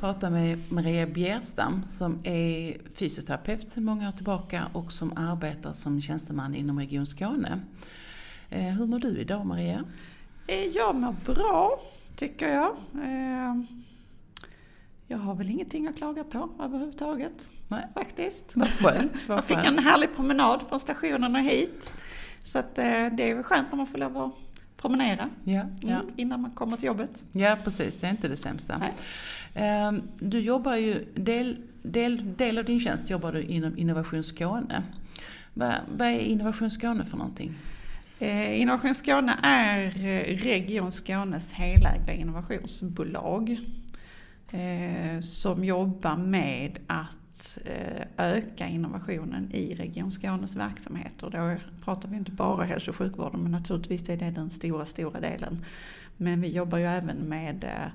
Prata med Maria Bjerstam som är fysioterapeut sedan många år tillbaka och som arbetar som tjänsteman inom Region Skåne. Eh, hur mår du idag Maria? Eh, jag mår bra, tycker jag. Eh, jag har väl ingenting att klaga på överhuvudtaget. Nej. Faktiskt. Vad skönt. Vad Jag fick skönt. en härlig promenad från stationen och hit. Så att, det är väl skönt när man får lov att promenera Ja, ja. innan man kommer till jobbet. ja, precis. Det är inte det sämsta. Nej. Eh, Du jobbar ju, del, del, del av din tjänst jobbar du inom Innovation Skåne. Vad, vad är Innovation Skåne för någonting? Eh, Innovation Skåne är eh, Region Skånes helägda innovationsbolag eh, som jobbar med att eh, öka innovationen i Region Skånes verksamheter. Då pratar vi inte bara hälso och sjukvården men naturligtvis är det den stora, stora delen. Men vi jobbar ju även med eh, eh,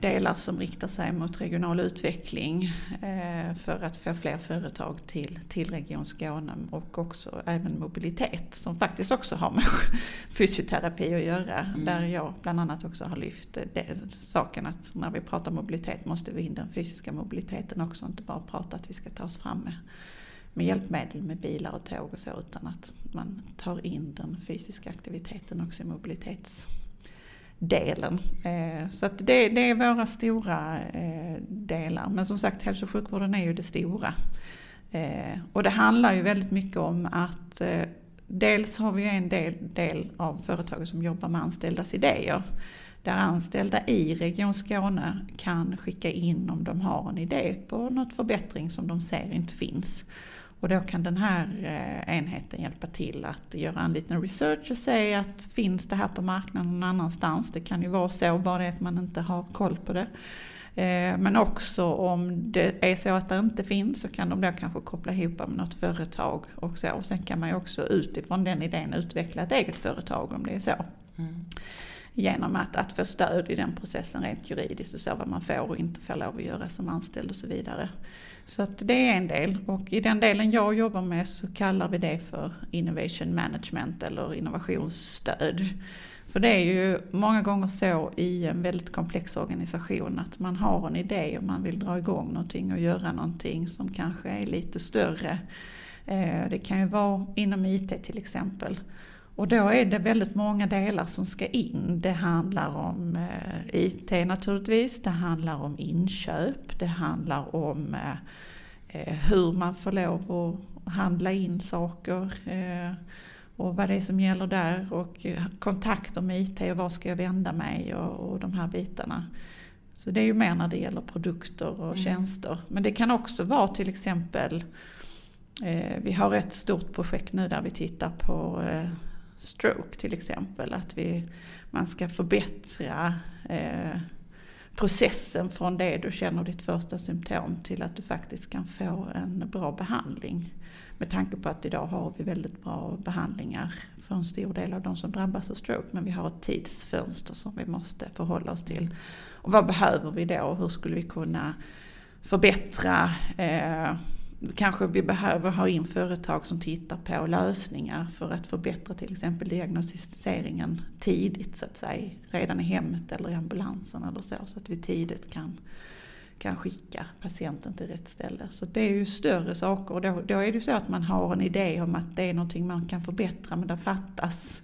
delar som riktar sig mot regional utveckling eh, för att få fler företag till, till Region Skåne och också även mobilitet som faktiskt också har med fysioterapi att göra. Mm. Där jag bland annat också har lyft det, saken att när vi pratar mobilitet måste vi in den fysiska mobiliteten också, inte bara prata att vi ska ta oss fram med, med hjälpmedel med bilar och tåg och så utan att man tar in den fysiska aktiviteten också i mobilitets delen. Eh, så att det, det är våra stora eh, delar. Men som sagt hälso och sjukvården är ju det stora. Eh, och det handlar ju väldigt mycket om att dels har vi en del, del av företaget som jobbar med anställdas idéer. Där anställda i Region Skåne kan skicka in om de har en idé på något förbättring som de ser inte finns. Och då kan den här eh, enheten hjälpa till att göra en liten research och säga att finns det här på marknaden någon annanstans? Det kan ju vara så, bara det att man inte har koll på det. Eh, Men också om det är så att det inte finns så kan de då kanske koppla ihop med något företag och så. Och sen kan man ju också utifrån den idén utveckla ett eget företag om det är så. Mm. Genom att, att få stöd i den processen rent juridiskt och så vad man får och inte får lov att göra som anställd och så vidare. Så att det är en del och i den delen jag jobbar med så kallar vi det för innovation management eller innovationsstöd. För det är ju många gånger så i en väldigt komplex organisation att man har en idé och man vill dra igång någonting och göra någonting som kanske är lite större. Eh, det kan ju vara inom IT till exempel. Och då är det väldigt många delar som ska in. Det handlar om eh, IT naturligtvis, det handlar om inköp, det handlar om eh, eh, hur man får lov att handla in saker eh, och vad det är som gäller där och eh, kontakter med IT och var ska jag vända mig och, och de här bitarna. Så det är ju mer när det gäller produkter och Mm. tjänster. Men det kan också vara till exempel Eh, vi har ett stort projekt nu där vi tittar på stroke till exempel. Att vi, man ska förbättra eh, processen från det du känner ditt första symptom till att du faktiskt kan få en bra behandling. Med tanke på att idag har vi väldigt bra behandlingar för en stor del av de som drabbas av stroke. Men vi har ett tidsfönster som vi måste förhålla oss till. Och vad behöver vi då? Hur skulle vi kunna förbättra eh, Kanske vi behöver ha in företag som tittar på lösningar för att förbättra till exempel diagnostiseringen tidigt så att säga. Redan i hemmet eller i ambulansen eller så. Så att vi tidigt kan, kan skicka patienten till rätt ställe. Så det är ju större saker och då, då är det ju så att man har en idé om att det är någonting man kan förbättra men det fattas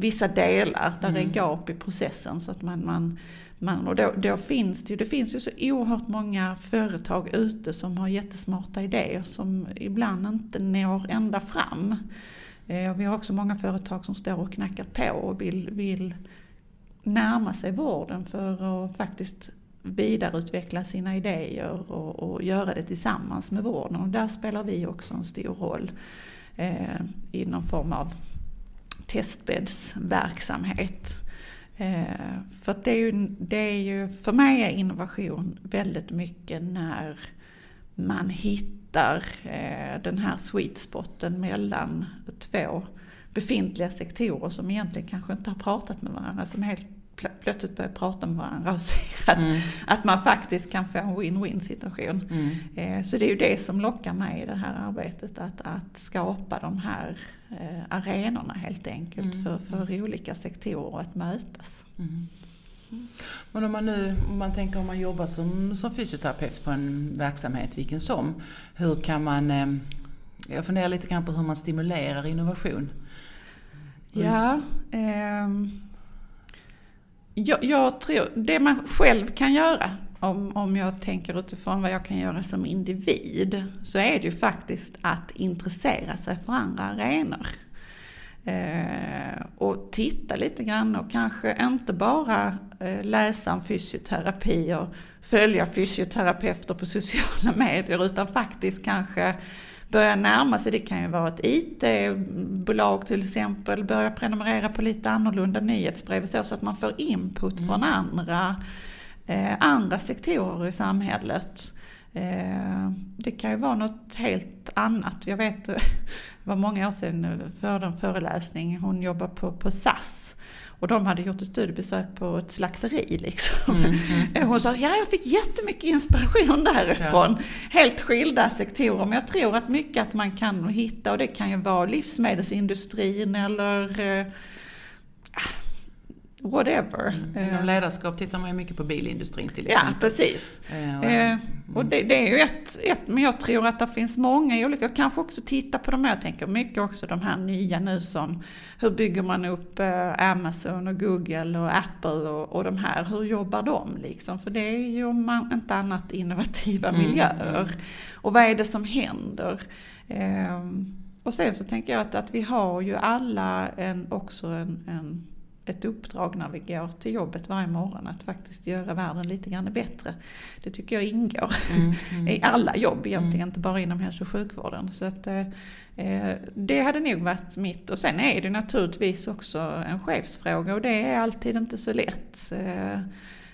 vissa delar, där Mm. är gap i processen. Så att man, man, man, och då, då finns det ju, det finns ju så oerhört många företag ute som har jättesmarta idéer som ibland inte når ända fram. Eh, och vi har också många företag som står och knackar på och vill, vill närma sig vården för att faktiskt vidareutveckla sina idéer och, och göra det tillsammans med vården. Och där spelar vi också en stor roll eh, i någon form av testbäddsverksamhet. Eh, för det är, ju, det är ju, för mig är innovation väldigt mycket när man hittar eh, den här sweet spoten mellan två befintliga sektorer som egentligen kanske inte har pratat med varandra, som helt plötsligt börjar prata med varandra och ser att, mm. att man faktiskt kan få en win-win situation. Mm. Eh, så det är ju det som lockar mig i det här arbetet, att, att skapa de här eh, arenorna helt enkelt mm. för, för olika sektorer att mötas. Mm. Men om man nu om man tänker om man jobbar som, som fysioterapeut på en verksamhet, vilken som, hur kan man... Eh, jag funderar lite grann på hur man stimulerar innovation. Ja, eh, jag, jag, tror, det man själv kan göra, om, om jag tänker utifrån vad jag kan göra som individ, så är det ju faktiskt att intressera sig för andra arenor. Eh, och titta lite grann och kanske inte bara eh, läsa om fysioterapi och följa fysioterapeuter på sociala medier utan faktiskt kanske börja närma sig, det kan ju vara ett IT-bolag till exempel, börja prenumerera på lite annorlunda nyhetsbrev så, så att man får input mm. från andra, eh, andra sektorer i samhället. Eh, det kan ju vara något helt annat. Jag vet, det var många år sedan för en föreläsning, hon jobbar på, på SAS. Och de hade gjort ett studiebesök på ett slakteri. Liksom. Mm, mm. Hon sa, ja jag fick jättemycket inspiration därifrån. Ja. Helt skilda sektorer. Men jag tror att mycket att man kan hitta, och det kan ju vara livsmedelsindustrin eller eh, whatever. Mm. Inom ledarskap tittar man ju mycket på bilindustrin till exempel. Ja, precis. Eh, mm. och det, det, är ju ett, ett, men jag tror att det finns många olika, och kanske också titta på de här, jag tänker mycket också de här nya nu som, hur bygger man upp eh, Amazon och Google och Apple och, och de här, hur jobbar de liksom? För det är ju om man, inte annat innovativa mm. miljöer. Och vad är det som händer? Eh, och sen så tänker jag att, att vi har ju alla en, också en, en ett uppdrag när vi går till jobbet varje morgon att faktiskt göra världen lite grann bättre. Det tycker jag ingår mm, mm. i alla jobb egentligen, mm. inte bara inom hälso och sjukvården. Så att, eh, eh, det hade nog varit mitt. Och sen är det naturligtvis också en chefsfråga och det är alltid inte så lätt. Eh,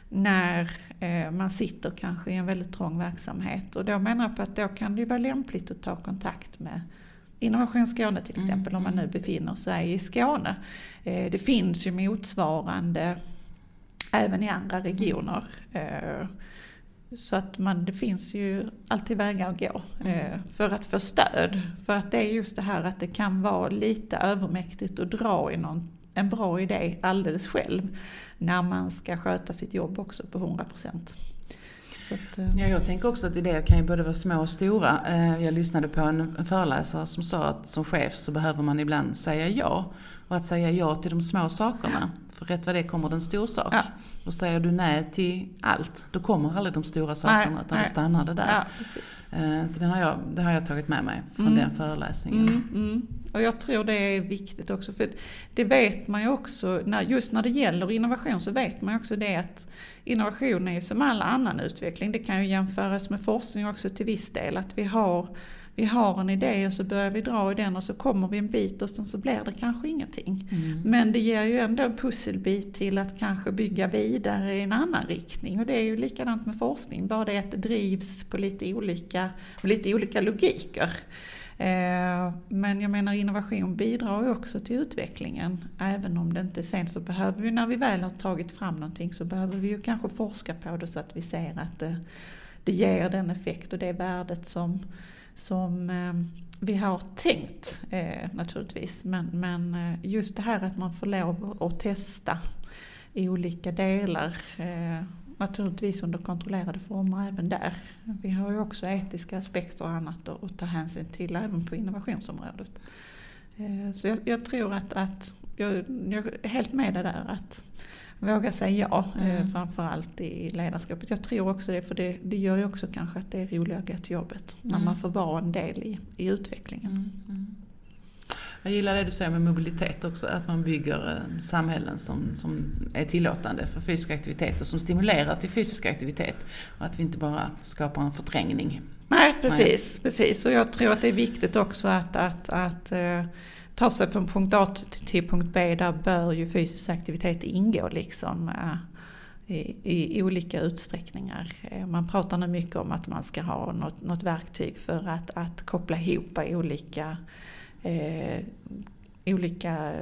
när eh, man sitter kanske i en väldigt trång verksamhet. Och då menar jag på att då kan det vara lämpligt att ta kontakt med Innovation Skåne till mm, exempel, mm. om man nu mm. befinner sig i Skåne. Eh, det finns ju motsvarande även i andra regioner. Eh, så att man, det finns ju alltid vägar att gå mm. Eh, för att få stöd. För att det är just det här att det kan vara lite övermäktigt att dra i någon, en bra idé alldeles själv. När man ska sköta sitt jobb också på 100 procent. Att, eh, ja, jag tänker också att idéer kan ju både vara små och stora. Eh, jag lyssnade på en föreläsare som sa att som chef så behöver man ibland säga ja. Och att säga ja till de små sakerna. För rätt vad det kommer den stor sak. Ja. Och säger du nej till allt, då kommer aldrig de stora sakerna nej, utan nej. då stannar det där. Ja, eh, så den har jag, det har jag tagit med mig från mm. den föreläsningen. Mm, mm. Och jag tror det är viktigt också, för det vet man ju också, när, just när det gäller innovation så vet man ju också det att innovation är ju som all annan utveckling. Det kan ju jämföras med forskning också till viss del, att vi har vi har en idé och så börjar vi dra i den och så kommer vi en bit och sen så blir det kanske ingenting. Mm. Men det ger ju ändå en pusselbit till att kanske bygga vidare i en annan riktning. Och det är ju likadant med forskning, bara det att det drivs på lite olika, lite olika logiker. Eh, men jag menar innovation bidrar ju också till utvecklingen. Även om det inte sen så behöver vi, när vi väl har tagit fram någonting så behöver vi ju kanske forska på det så att vi ser att det, det ger den effekt och det värdet som, som eh, vi har tänkt eh, naturligtvis. Men, men eh, just det här att man får lov att testa i olika delar naturligtvis under kontrollerade former även där. Vi har ju också etiska aspekter och annat att ta hänsyn till även på innovationsområdet. Så jag, jag tror att, att jag, jag, är helt med dig där att våga säga ja, eh, mm. framförallt i ledarskapet. Jag tror också det, för det, det gör ju också kanske att det är roligare att gå till jobbet. Mm. När man får vara en del i, i utvecklingen. Mm. mm. Jag gillar det du säger med mobilitet också, att man bygger eh, samhällen som, som är tillåtande för fysisk aktivitet och som stimulerar till fysisk aktivitet. Och att vi inte bara skapar en förträngning. Nej, precis. Nej. precis. Och jag tror att det är viktigt också att, att, att uh, ta sig från punkt A till punkt B. Där bör ju fysisk aktivitet ingå liksom. Eh, I, i olika utsträckningar. Eh, man pratar nu mycket om att man ska ha något, något verktyg för att, att koppla ihop olika, eh, olika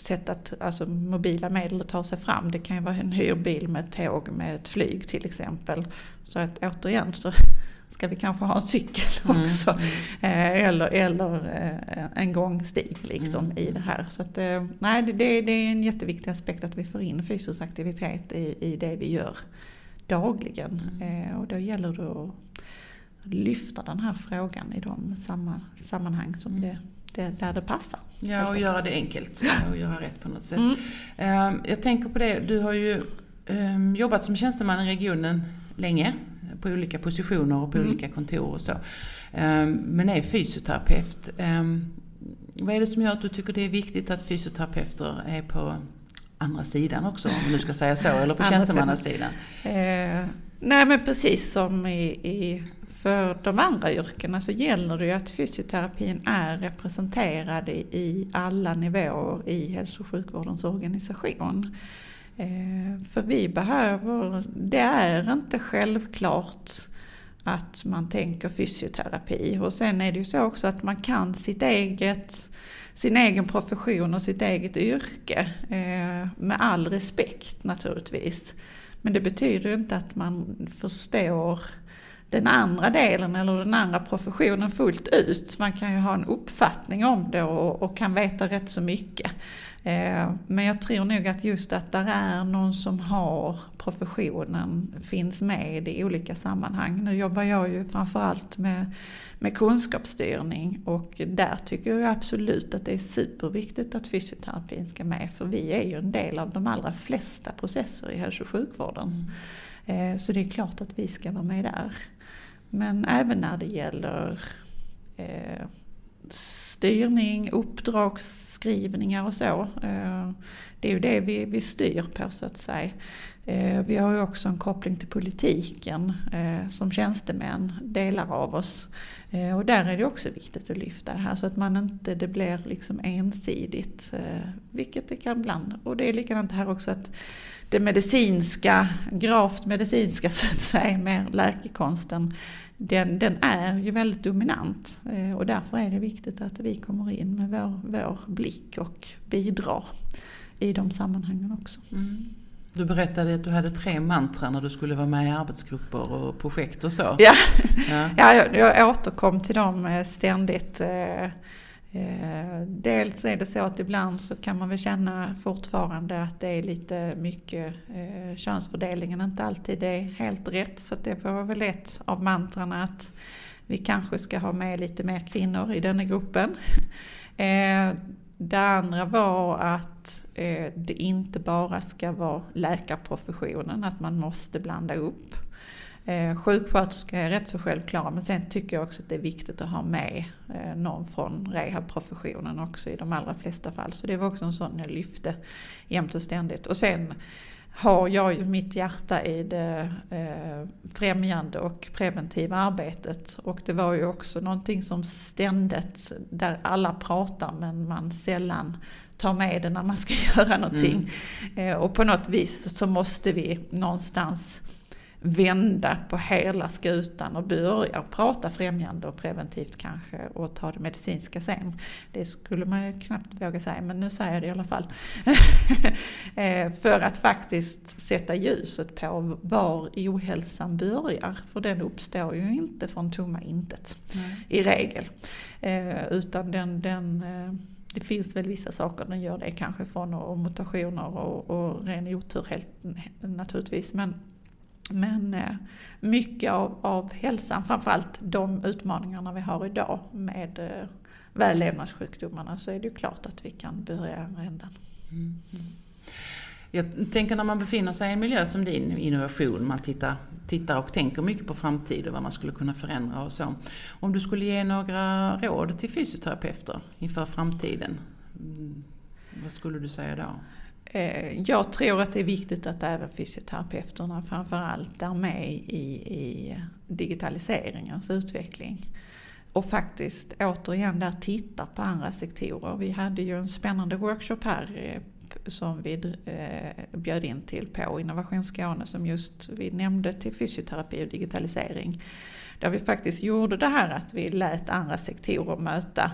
sätt att, alltså mobila medel att ta sig fram. Det kan ju vara en hyrbil med ett tåg med ett flyg till exempel. Så att återigen så ska vi kanske ha en cykel mm, också. Mm. eller eller eh, en gångstig liksom mm. i det här. Så att, eh, nej, det, det, är en jätteviktig aspekt att vi får in fysisk aktivitet i, i det vi gör dagligen. Mm. och då gäller det att lyfta den här frågan i de sammanhang som mm. det det, där det passar. Ja, och göra det enkelt och göra rätt på något sätt. Mm. Jag tänker på det, du har ju ehm, jobbat som tjänsteman i regionen länge på olika positioner och på mm. olika kontor och så. Ehm, men är fysioterapeut. Vad är det som gör att du tycker det är viktigt att fysioterapeuter är på andra sidan också, om nu ska säga så, eller på tjänstemannasidan? Eh, nej men precis som i, i för de andra yrkena så gäller det ju att fysioterapin är representerad i alla nivåer i hälso och sjukvårdens organisation. Eh, för vi behöver, det är inte självklart att man tänker fysioterapi. Och sen är det ju så också att man kan sitt eget, sin egen profession och sitt eget yrke. Eh, med all respekt naturligtvis. Men det betyder ju inte att man förstår den andra delen eller den andra professionen fullt ut. Man kan ju ha en uppfattning om det och, och kan veta rätt så mycket. Eh, men jag tror nog att just att där är någon som har professionen finns med i olika sammanhang. Nu jobbar jag ju framförallt med, med kunskapsstyrning och där tycker jag absolut att det är superviktigt att fysioterapin ska med för vi är ju en del av de allra flesta processer i hälso och sjukvården. Mm. Eh, så det är klart att vi ska vara med där. Men även när det gäller eh, styrning, uppdragsskrivningar och så. Eh, det är ju det vi, vi styr på så att säga. Eh, vi har ju också en koppling till politiken eh, som tjänstemän, delar av oss. Eh, och där är det också viktigt att lyfta det här så att man inte, det blir liksom ensidigt. Vilket det kan ibland. Och det är likadant här också att det medicinska, gravt medicinska så att säga, med läkekonsten, den, den är ju väldigt dominant. Och därför är det viktigt att vi kommer in med vår, vår blick och bidrar i de sammanhangen också. Mm. Du berättade att du hade tre mantran när du skulle vara med i arbetsgrupper och projekt och så. Ja, ja. ja jag, jag återkom till dem eh, ständigt. Eh, Eh, dels är det så att ibland så kan man väl känna fortfarande att det är lite mycket, könsfördelningen inte alltid är helt rätt. Så det var väl ett av mantrarna att vi kanske ska ha med lite mer kvinnor i denna gruppen. Det andra var att eh, det inte bara ska vara läkarprofessionen, att man måste blanda upp. Eh, sjuksköterska är rätt så självklara men sen tycker jag också att det är viktigt att ha med eh, någon från rehabprofessionen också i de allra flesta fall. Så det var också en sån jag lyfte jämt och ständigt. Och sen har jag ju mitt hjärta i det eh, främjande och preventiva arbetet. Och det var ju också någonting som ständigt, där alla pratar men man sällan tar med det när man ska göra någonting. Mm. Eh, och på något vis så måste vi någonstans vända på hela skutan och börja prata främjande och preventivt kanske och ta det medicinska sen. Det skulle man ju knappt våga säga men nu säger jag det i alla fall. Eh, för att faktiskt sätta ljuset på var ohälsan börjar. För den uppstår ju inte från tomma intet Nej. i regel. Eh, utan den, den eh, det finns väl vissa saker den gör det kanske från och mutationer och, och ren otur helt naturligtvis. Men men eh, mycket av, av hälsan, framförallt de utmaningarna vi har idag med eh, vällevnadssjukdomarna så är det ju klart att vi kan börja i andra änden. Mm. Jag tänker när man befinner sig i en miljö som din innovation, man tittar, tittar och tänker mycket på framtiden, vad man skulle kunna förändra och så. Om du skulle ge några råd till fysioterapeuter inför framtiden, mm, vad skulle du säga då? Eh, jag tror att det är viktigt att även fysioterapeuterna framförallt är med i, i digitaliseringens utveckling. Och faktiskt återigen där tittar på andra sektorer. Vi hade ju en spännande workshop här eh, som vi eh, bjöd in till på Innovation Skåne som just vi nämnde till fysioterapi och digitalisering. Där vi faktiskt gjorde det här att vi lät andra sektorer möta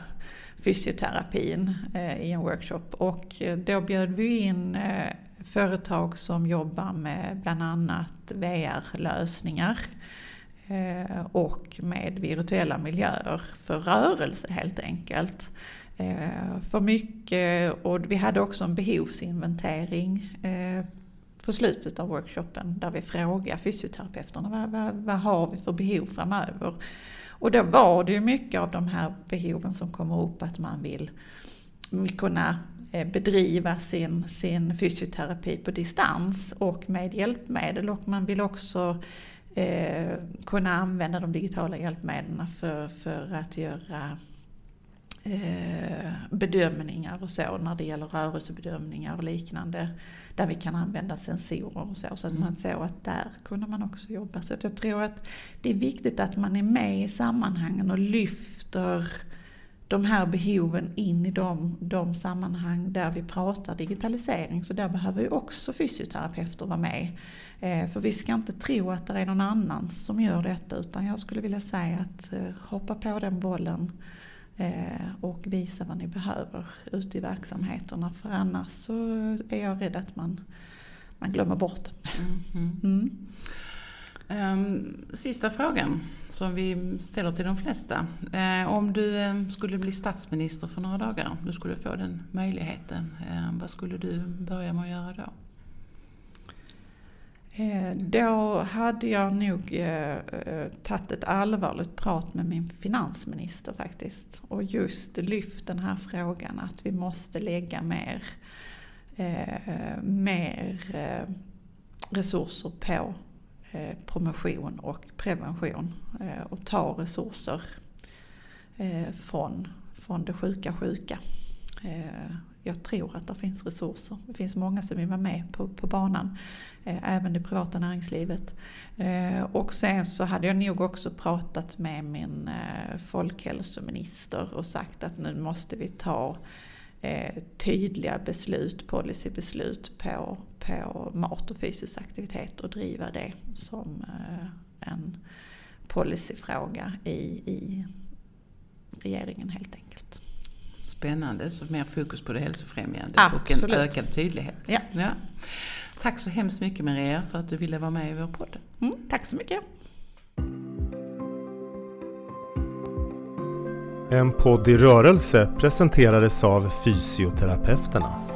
fysioterapin eh, i en workshop och eh, då bjöd vi in eh, företag som jobbar med bland annat VR-lösningar eh, och med virtuella miljöer för rörelse helt enkelt. Eh, för mycket och vi hade också en behovsinventering eh, på slutet av workshopen där vi frågade fysioterapeuterna vad, vad, vad har vi för behov framöver. Och då var det ju mycket av de här behoven som kommer upp att man vill kunna eh, bedriva sin, sin fysioterapi på distans och med hjälpmedel och man vill också eh, kunna använda de digitala hjälpmedlen för, för att göra bedömningar och så när det gäller rörelsebedömningar och liknande. Där vi kan använda sensorer och så. Så att mm. man såg att där kunde man också jobba. Så att jag tror att det är viktigt att man är med i sammanhangen och lyfter de här behoven in i de, de sammanhang där vi pratar digitalisering. Så där behöver ju också fysioterapeuter vara med. Eh, för vi ska inte tro att det är någon annan som gör detta utan jag skulle vilja säga att eh, hoppa på den bollen eh, och visa vad ni behöver ute i verksamheterna. För annars så är jag rädd att man, man glömmer bort det. Mm. Um, sista frågan som vi ställer till de flesta. Uh, om du um, skulle bli statsminister för några dagar, du skulle få den möjligheten, uh, vad skulle du börja med att göra då? Eh, då hade jag nog eh, eh, tagit ett allvarligt prat med min finansminister faktiskt. Och just lyft den här frågan att vi måste lägga mer, eh, mer resurser på promotion och prevention och ta resurser från, från det sjuka sjuka. Jag tror att det finns resurser. Det finns många som vill vara med på, på banan. Eh, även det privata näringslivet. Eh, och sen så hade jag nog också pratat med min eh, folkhälsominister och sagt att nu måste vi ta tydliga beslut, policybeslut på på mat och fysisk aktivitet och driva det som en policyfråga i, i regeringen helt enkelt. Spännande, så mer fokus på det hälsofrämjande Absolut. och en ökad tydlighet. Ja. ja. Tack så hemskt mycket Maria för att du ville vara med i vår podd. Mm, tack så mycket. En podd i rörelse presenterades av Fysioterapeuterna